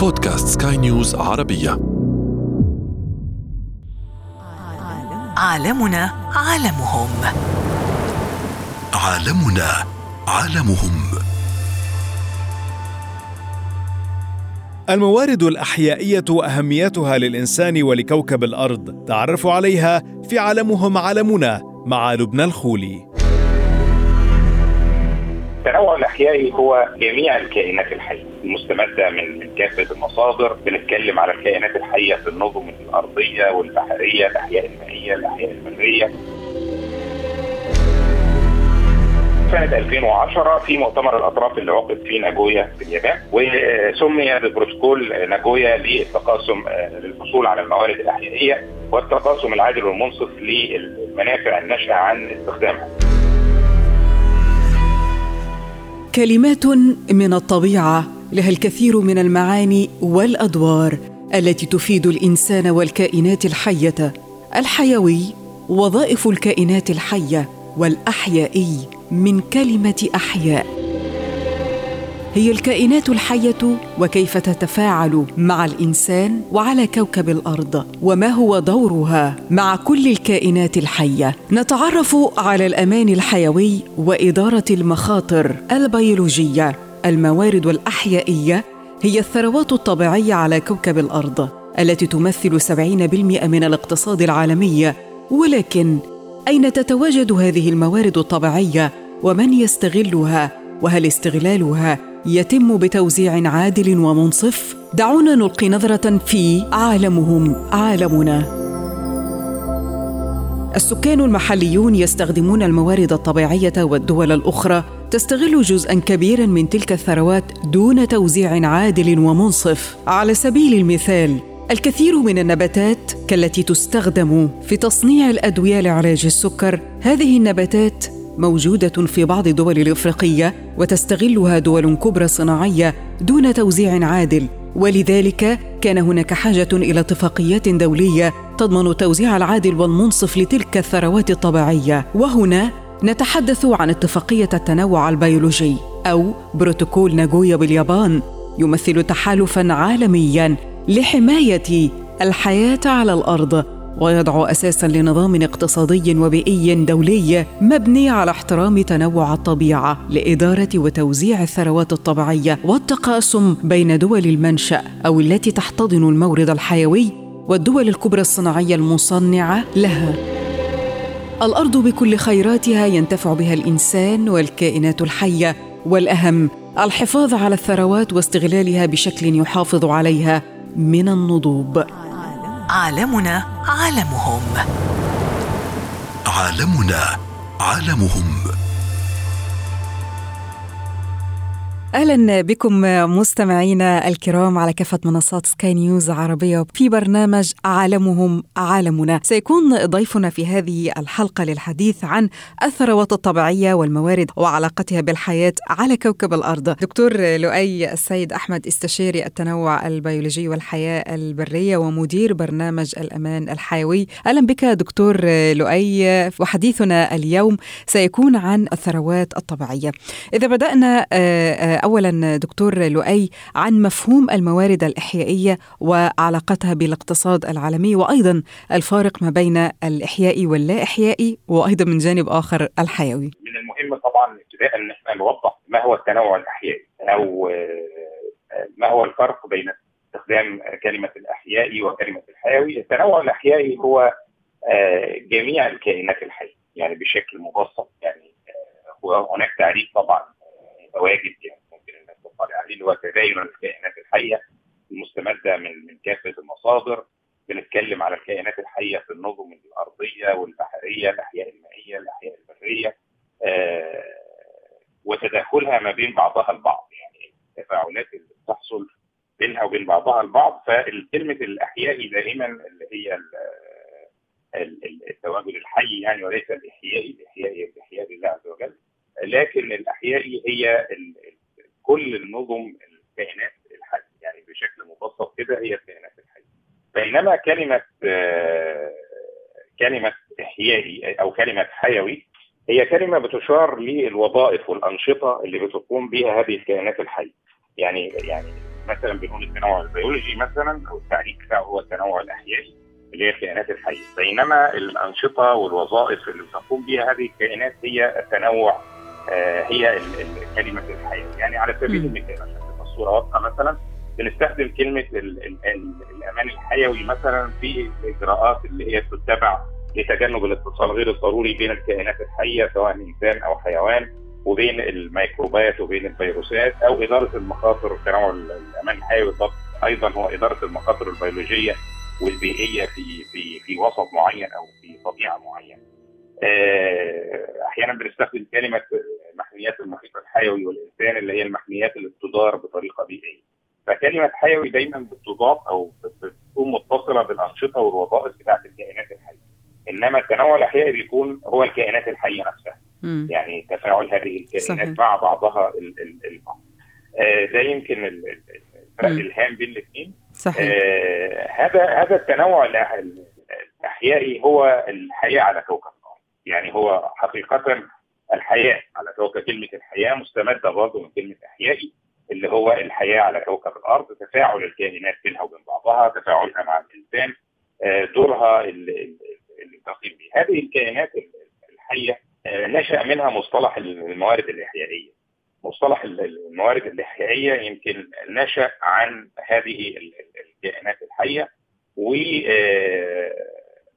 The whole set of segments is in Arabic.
بودكاست سكاي نيوز عربية. عالمنا عالمهم. عالمنا عالمهم. الموارد الأحيائية وأهميتها للإنسان ولكوكب الأرض. تعرف عليها في عالمهم عالمنا مع لبنى الخولي. التنوع الاحيائي هو جميع الكائنات الحية المستمده من كافة المصادر بنتكلم على الكائنات الحية في النظم الأرضية والبحرية الأحياء المائية الأحياء البريه سنة 2010 في مؤتمر الأطراف اللي عقد في ناجويا في اليابان وسمي ببروتوكول ناجويا للتقاسم للحصول على الموارد الأحيائية والتقاسم العادل والمنصف للمنافع الناشئة عن استخدامها. كلمات من الطبيعة لها الكثير من المعاني والأدوار التي تفيد الإنسان والكائنات الحية. الحيوي وظائف الكائنات الحية والأحيائي من كلمة أحياء. هي الكائنات الحية وكيف تتفاعل مع الإنسان وعلى كوكب الأرض وما هو دورها مع كل الكائنات الحية. نتعرف على الأمان الحيوي وإدارة المخاطر البيولوجية. الموارد الأحيائية هي الثروات الطبيعية على كوكب الأرض التي تمثل 70% من الاقتصاد العالمي. ولكن أين تتواجد هذه الموارد الطبيعية؟ ومن يستغلها؟ وهل استغلالها يتم بتوزيع عادل ومنصف دعونا نلقي نظرة في عالمهم عالمنا. السكان المحليون يستخدمون الموارد الطبيعية والدول الأخرى تستغل جزءا كبيرا من تلك الثروات دون توزيع عادل ومنصف. على سبيل المثال الكثير من النباتات كالتي تستخدم في تصنيع الأدوية لعلاج السكر هذه النباتات موجودة في بعض الدول الإفريقية وتستغلها دول كبرى صناعية دون توزيع عادل. ولذلك كان هناك حاجة إلى اتفاقيات دولية تضمن التوزيع العادل والمنصف لتلك الثروات الطبيعية. وهنا نتحدث عن اتفاقية التنوع البيولوجي أو بروتوكول ناغويا باليابان يمثل تحالفا عالميا لحماية الحياة على الأرض. ويضع أساسا لنظام اقتصادي وبيئي دولي مبني على احترام تنوع الطبيعة لإدارة وتوزيع الثروات الطبيعية والتقاسم بين دول المنشأ أو التي تحتضن المورد الحيوي والدول الكبرى الصناعية المصنعة لها. الأرض بكل خيراتها ينتفع بها الإنسان والكائنات الحية والأهم الحفاظ على الثروات واستغلالها بشكل يحافظ عليها من النضوب. عالمنا عالمهم. عالمنا عالمهم. أهلا بكم مستمعينا الكرام على كافة منصات سكاي نيوز عربية. في برنامج عالمهم عالمنا. سيكون ضيفنا في هذه الحلقة للحديث عن الثروات الطبيعية والموارد وعلاقتها بالحياة على كوكب الأرض. دكتور لؤي السيد أحمد استشاري التنوع البيولوجي والحياة البرية ومدير برنامج الأمان الحيوي. أهلا بك دكتور لؤي. وحديثنا اليوم سيكون عن الثروات الطبيعية. إذا بدأنا اولا دكتور لؤي عن مفهوم الموارد الإحيائية وعلاقتها بالاقتصاد العالمي وأيضا الفارق ما بين الإحيائي واللا احيائي وأيضا من جانب آخر الحيوي. من المهم طبعا ابتداء إن إحنا نوضح ما هو التنوع الإحيائي أو ما هو الفرق بين استخدام كلمة الإحيائي وكلمة الحيوي، التنوع الإحيائي هو جميع الكائنات الحية يعني بشكل مبسط يعني وهناك تعريف طبعا متواجد يعني اللي هو تباين الكائنات الحية المستمدة من من كافة المصادر. بنتكلم على الكائنات الحية في النظم الأرضية والبحرية الأحياء المائية الأحياء البرية آه وتداخلها ما بين بعضها البعض. يعني التفاعلات اللي بتحصل بينها وبين بعضها البعض. فالكلمة الاحيائي دائما اللي هي التواجد الحي يعني وليس الاحيائي الاحيائي الإحياء لله عز وجل. لكن الاحيائي هي كل النظم الكائنات الحية يعني بشكل مبسط كده هي الكائنات الحية. بينما كلمة آه كلمة إحيائي أو كلمة حيوي هي كلمة بتشار للوظائف والأنشطة اللي بتقوم بها هذه الكائنات الحية. يعني يعني مثلا بنقول التنوع البيولوجي مثلا أو التعريف بتاعه هو التنوع الإحيائي اللي هي الكائنات الحية. بينما الأنشطة والوظائف اللي بتقوم بها هذه الكائنات هي التنوع هي ال- ال- كلمة الحياة يعني على سبيل. المثال عشان تبقى الصورة واضحة مثلا بنستخدم كلمة ال ال ال الأمان الحيوي مثلا في الإجراءات اللي هي بتتبع لتجنب الاتصال غير الضروري بين الكائنات الحية سواء إنسان أو حيوان وبين الميكروبات وبين الفيروسات أو إدارة المخاطر تنوع الأمان الحيوي أيضا هو إدارة المخاطر البيولوجية والبيئية في في في وسط معين أو في طبيعة معينة. آه، أحيانا بنستخدم كلمة محميات المحيط الحيوي والإنسان اللي هي المحميات اللي بتدار بطريقة بيئية. فكلمة حيوي دايما بتضاف أو بت- بتكون متصلة بالأنشطة والوظائف بتاعت الكائنات الحية. إنما التنوع الأحيائي بيكون هو الكائنات الحية نفسها. مم. يعني تفاعل هذه الكائنات صحيح. مع بعضها ال- ال- البعض. آه، ده يمكن ال- ال- الفرق. الهام بين الاثنين صحيح آه، هذا هذا التنوع الأحيائي هو الحياة على كوكب يعني هو حقيقة الحياة على كوكب كلمة الحياة مستمدة برضه من كلمة إحيائي اللي هو الحياة على كوكب الأرض تفاعل الكائنات بينها وبين بعضها تفاعلها مع الإنسان آه، دورها ال- ال- اللي تقيم به هذه الكائنات الحية آه، نشأ منها مصطلح الموارد الإحيائية. مصطلح الموارد الإحيائية يمكن نشأ عن هذه ال- ال- الكائنات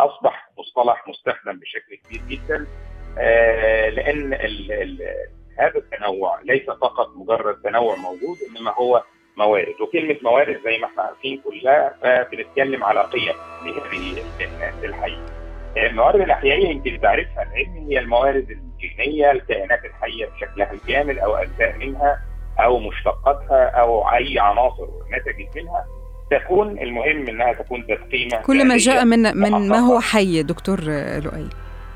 واصبح مصطلح مستخدم بشكل كبير جدا آه، لأن ال- ال- هذا التنوع ليس فقط مجرد تنوع موجود إنما هو موارد وكلمة موارد زي ما إحنا عارفين كلها فبنتكلم على قيم لهذه الكائنات الحيه. الموارد الاحيائيه يمكن تعريفها العلمي هي الموارد الجينية الكائنات الحية بشكلها الكامل أو أجزاء منها أو مشتقاتها أو أي عناصر نتجت منها تكون المهم إنها تكون ذات قيمة كل ما جاء من من ما. هو حي دكتور لؤي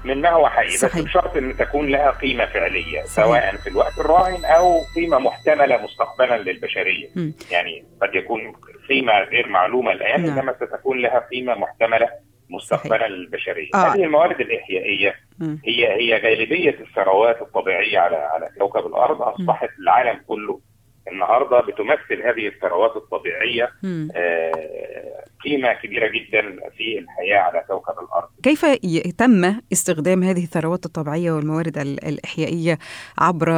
من ما هو حي بس صحيح. بشرط إن تكون لها قيمة فعلية صحيح. سواء في الوقت الراهن أو قيمة محتملة مستقبلا للبشرية مم. يعني قد يكون قيمة غير معلومة الآن نعم. إنما ستكون لها قيمة محتملة مستقبلا للبشرية آه. هذه الموارد الإحيائية مم. هي هي غالبية الثروات الطبيعية على على كوكب الأرض أصبحت العالم كله النهارده بتمثل هذه الثروات الطبيعية. آه، قيمة كبيرة جدا في الحياة على كوكب الأرض كيف تم استخدام هذه الثروات الطبيعية والموارد ال- الإحيائية عبر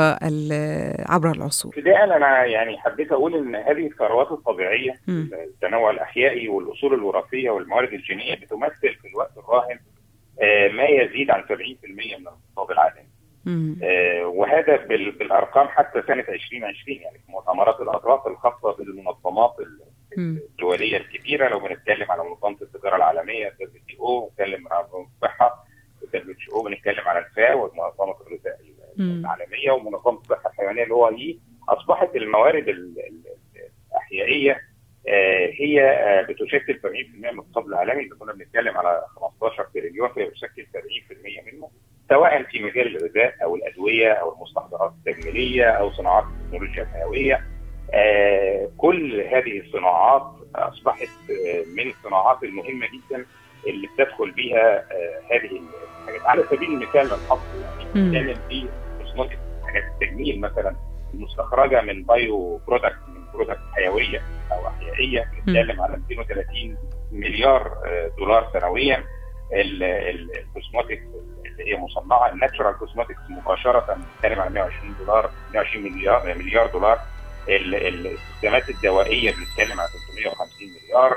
عبر العصور؟ ابتداء أنا يعني حبيت أقول إن هذه الثروات الطبيعية. التنوع الإحيائي والأصول الوراثية والموارد الجينية بتمثل في الوقت الراهن آه، ما يزيد عن 70% من الاقتصاد العالمي وهذا بال- بالأرقام حتى سنة 2020 يعني في مؤتمرات الأطراف الخاصة بالمنظمات. الدولية الكبيرة لو بنتكلم على منظمة التجارة العالمية أو بنتكلم على منظمه الصحه أو بنتكلم على الفاو ومنظمة الغذاء. العالمية ومنظمة الصحة الحيوانية اللي هو هي أصبحت الموارد ال- ال- الأحيائية آه، هي آه، بتشكل 70% من الاقتصاد العالمي إذا كنا بنتكلم على 15 تريليون فهي بتشكل 70% منه سواء في مجال الغذاء أو الأدوية أو المستحضرات التجميلية أو صناعات التكنولوجيا الحيوية آه، كل هذه الصناعات أصبحت آه، من الصناعات المهمة جدا اللي بتدخل بيها آه، هذه الحاجات. على سبيل المثال الحصر يعني. بنتكلم في cosmetics حاجات التجميل مثلا المستخرجة من bio product من product حيوية أو أحيائية بنتكلم على 230 مليار آه، دولار سنويا. ال- ال- ال cosmetics اللي هي مصنعة ال natural cosmetics مباشرة بنتكلم على 120 دولار 120 مليار مليار دولار ال- ال- الاستخدامات الدوائية بنتكلم على 350 مليار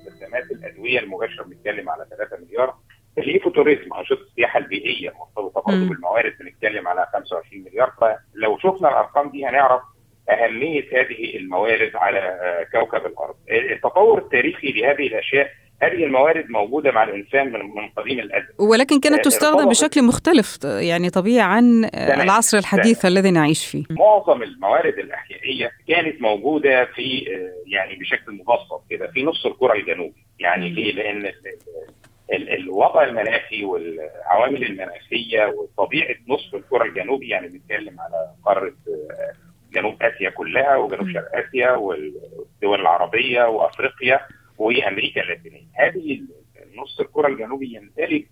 استخدامات الأدوية المباشرة بنتكلم على 3 مليار ال ecotourism أنشطة السياحة البيئية مرتبطه برضه. بالموارد بنتكلم على 25 مليار فلو شفنا الأرقام دي هنعرف أهمية هذه الموارد على كوكب الأرض. التطور التاريخي لهذه الأشياء هذه الموارد موجودة مع الإنسان من من قديم الازل. ولكن كانت آه، تستخدم. بشكل مختلف يعني طبيعي عن تمام. العصر الحديث الذي نعيش فيه معظم الموارد الأحيائية كانت موجودة في آه، يعني بشكل مبسط كده في نص الكره الجنوبي، يعني. ليه؟ لأن ال- ال- الوضع المناخي والعوامل المناخية وطبيعة نصف الكره الجنوبي يعني بنتكلم على قارة آه، جنوب آسيا كلها وجنوب. شرق آسيا والدول العربية وأفريقيا وامريكا اللاتينية. هذه نص الكرة الجنوبي يمتلك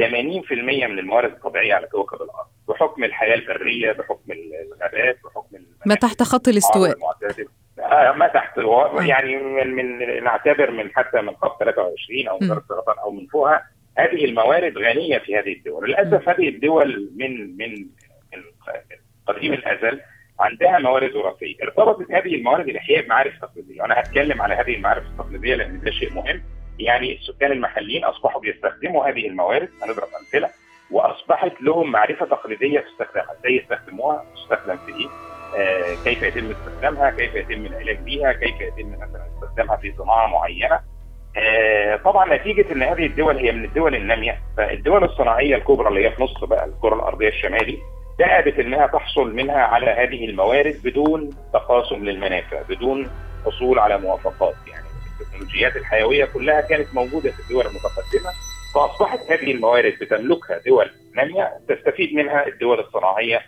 80% من الموارد الطبيعية على كوكب الأرض بحكم الحياة البرية بحكم الغابات بحكم ما تحت خط الاستواء. آه آه ما تحت. يعني من, من نعتبر من حتى من خط 23 أو من السرطان أو من فوقها هذه الموارد غنية في هذه الدول، للأسف هذه الدول من من من قديم الأزل عندها موارد وراثية، ارتبطت هذه الموارد الاحياء بمعارف تقليدية، وأنا هتكلم على هذه المعارف التقليدية لأن ده شيء مهم، يعني السكان المحليين أصبحوا بيستخدموا هذه الموارد، هنضرب أمثلة، وأصبحت لهم معرفة تقليدية في استخدامها، إزاي يستخدموها، تستخدم في إيه، آه كيف يتم استخدامها، كيف يتم العلاج بها، كيف يتم مثلا استخدامها في صناعة معينة. آه طبعا نتيجة إن هذه الدول هي من الدول الناميه، فالدول الصناعية الكبرى اللي هي في نص بقى الكرة الأرضية الشمالي ذهبت إنها تحصل منها على هذه الموارد بدون تقاسم للمنافع، بدون حصول على موافقات، يعني التكنولوجيات الحيوية كلها كانت موجودة في الدول المتقدمة فأصبحت هذه الموارد بتملكها دول نامية تستفيد منها الدول الصناعية.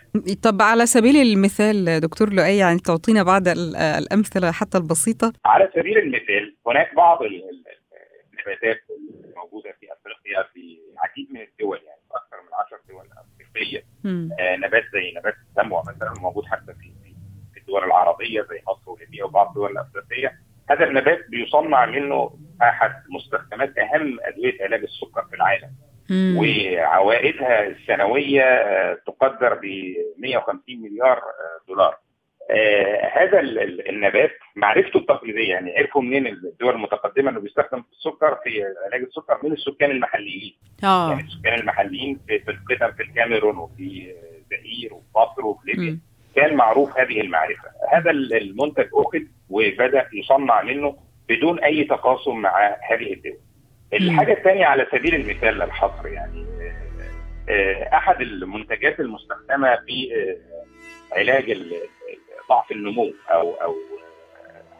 طب على سبيل المثال دكتور لؤي يعني تعطينا بعض الأمثلة حتى البسيطة؟ على سبيل المثال هناك بعض النباتات الموجودة في أفريقيا في العديد من الدول يعني أكثر من 10 دول افريقيه آه نبات زي نبات السموة مثلا موجود حتى في في الدول العربية زي مصر وليبيا وبعض الدول الأفريقية. هذا النبات بيصنع منه أحد مستخدمات أهم أدوية علاج السكر في العالم. مم. وعوائدها السنوية تقدر ب 150 مليار دولار. آه هذا النبات معرفته التقليدية يعني عرفوا منين الدول المتقدمة إنه بيستخدم في السكر في علاج السكر من السكان المحليين. آه. يعني السكان المحليين في, القدم في الكاميرون وفي زئير وفي مصر وفي ليبيا كان معروف هذه المعرفة. هذا المنتج أخذ وبدأ يصنع منه بدون أي تقاسم مع هذه الدول. الحاجة الثانية على سبيل المثال للحصر يعني أحد المنتجات المستخدمة في علاج ضعف النمو أو أو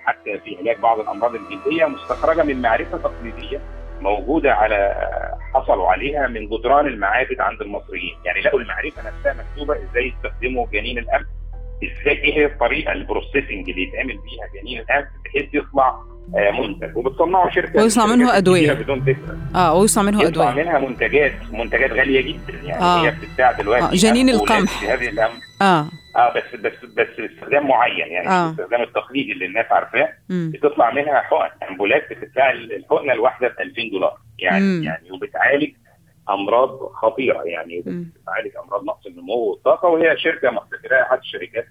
حتى في علاج بعض الأمراض الجلدية مستخرجة من معرفة تقليدية موجودة على حصلوا عليها من جدران المعابد عند المصريين، يعني لقوا المعرفة نفسها مكتوبة إزاي يستخدموا جنين الانف إزاي إيه هي الطريقة البروسيسنج اللي يتعمل بيها جنين الانف بحيث يطلع منتج. وبتصنعه شركة ويصنع منه أدوية. بدون فكرة. آه ويصنع منه أدوية. يطلع منها منتجات منتجات غالية جدا. يعني آه. هي بتتباع دلوقتي آه. جنين القمح. هذه الأم... آه. آه بس بس بس استخدام معين يعني آه. الاستخدام التقليدي اللي الناس عارفاه. بتطلع منها حقن أمبولات بتتباع الحقنة الواحدة ب 2000 دولار. يعني مم. يعني وبتعالج أمراض خطيرة يعني بتعالج أمراض نقص النمو والطاقة وهي شركة محتكراها احد الشركات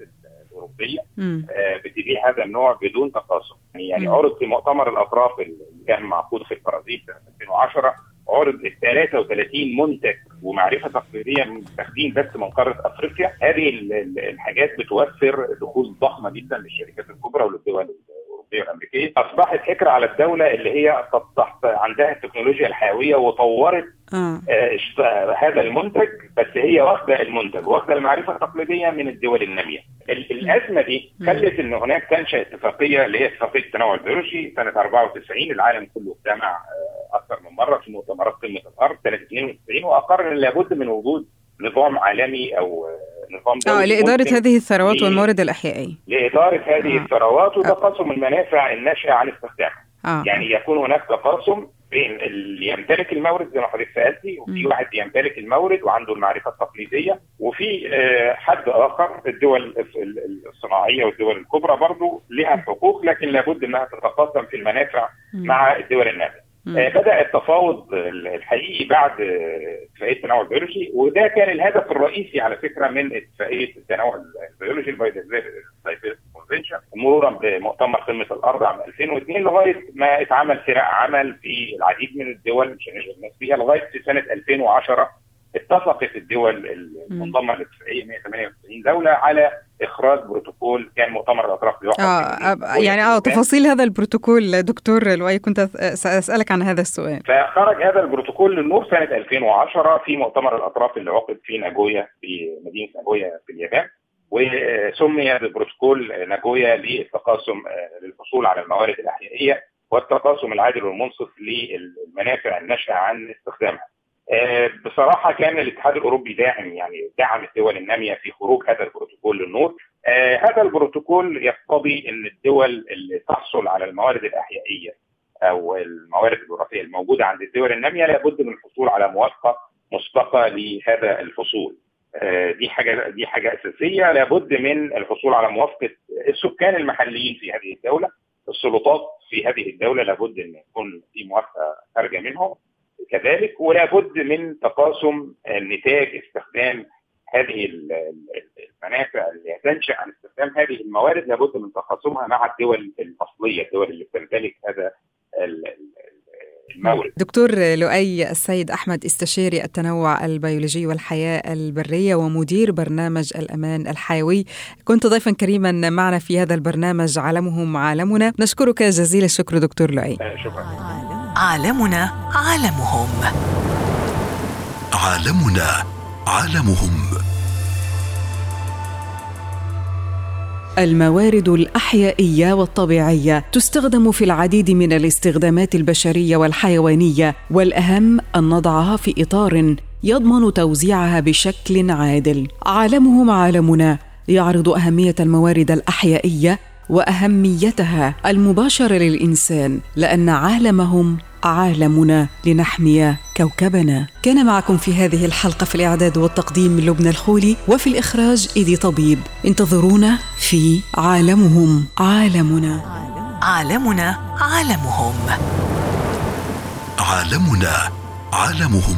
الأوروبية آه بتبيع هذا النوع بدون تقاسم يعني, يعني عرض في مؤتمر الأطراف اللي كان معقود في البرازيل سنه 2010 عرض ال 33 منتج ومعرفة تقليدية متاخدين بس من قارة أفريقيا هذه الحاجات بتوفر دخول ضخمة جدا للشركات الكبرى وللدول الأوروبية والأمريكية. أصبحت فكرة على الدولة اللي هي تحت عندها التكنولوجيا الحيوية وطورت آه. آه هذا المنتج بس هي واخدة المنتج واخدة المعرفة التقليدية من الدول النامية. الأزمة دي خلت إن هناك تنشا اتفاقية اللي هي اتفاقية التنوع البيولوجي سنة 94 العالم كله اجتمع أكثر من مرة في مؤتمرات قمة الأرض سنه 92 وأقر إن لابد من وجود نظام عالمي أو نظام آه لإدارة هذه الثروات والموارد الأحيائية لإدارة هذه آه. الثروات وتقاسم المنافع الناشئة عن استخدامها آه. يعني يكون هناك تقاسم بين اللي يمتلك المورد زي ما حضرتك سألتي وفي واحد يمتلك المورد وعنده المعرفة التقليدية وفي حد آخر الدول الصناعية والدول الكبرى برضه لها حقوق لكن لابد إنها تتقاسم في المنافع مع الدول الناميه. بدأ التفاوض الحقيقي بعد اتفاقية التنوع البيولوجي وده كان الهدف الرئيسي على فكرة من اتفاقية التنوع البيولوجي convention مرورا بمؤتمر قمة الأرض عام 2002 لغاية ما اتعمل فرق عمل في العديد من الدول مش هنشغل الناس فيها لغاية في سنة 2010 اتفقت الدول المنضمه للاتفاقيه 198 دولة على إخراج بروتوكول كان مؤتمر الأطراف آه يعني آه تفاصيل هذا البروتوكول دكتور لؤي كنت سأسألك عن هذا السؤال. فخرج هذا البروتوكول للنور سنة 2010 في مؤتمر الأطراف اللي عقد في ناجويا في مدينة ناجويا في اليابان. وسمي ببروتوكول ناجويا للتقاسم للحصول على الموارد الأحيائية والتقاسم العادل والمنصف للمنافع الناشئة عن استخدامها. بصراحة كان الاتحاد الأوروبي داعم يعني دعم الدول النامية في خروج هذا البروتوكول للنور. آه هذا البروتوكول يقتضي إن الدول اللي تحصل على الموارد الأحيائية أو الموارد الوراثية الموجودة عند الدول النامية لابد من الحصول على موافقة مسبقة لهذا الفصول. دي حاجة دي حاجة أساسية لابد من الحصول على موافقة السكان المحليين في هذه الدولة السلطات في هذه الدولة لابد إن يكون في موافقة خارجة منهم كذلك ولابد من تقاسم نتاج استخدام هذه المنافع اللي هتنشأ عن استخدام هذه الموارد لابد من تقاسمها مع الدول الأصلية الدول اللي بتمتلك هذا المورد دكتور لؤي السيد أحمد استشاري التنوع البيولوجي والحياة البرية ومدير برنامج الأمان الحيوي. كنت ضيفا كريما معنا في هذا البرنامج عالمهم عالمنا. نشكرك جزيل الشكر دكتور لؤي. شكرا. عالمنا عالمهم. عالمنا عالمهم. الموارد الأحيائية والطبيعية تستخدم في العديد من الاستخدامات البشرية والحيوانية والأهم أن نضعها في إطار يضمن توزيعها بشكل عادل. عالمهم عالمنا. يعرض أهمية الموارد الأحيائية وأهميتها المباشرة للإنسان لأن عالمهم عالمنا لنحمي كوكبنا. كان معكم في هذه الحلقة في الإعداد والتقديم لبنى الخولي وفي الإخراج إيدي طبيب. انتظرونا في عالمهم عالمنا. عالمنا عالمهم. عالمنا عالمهم.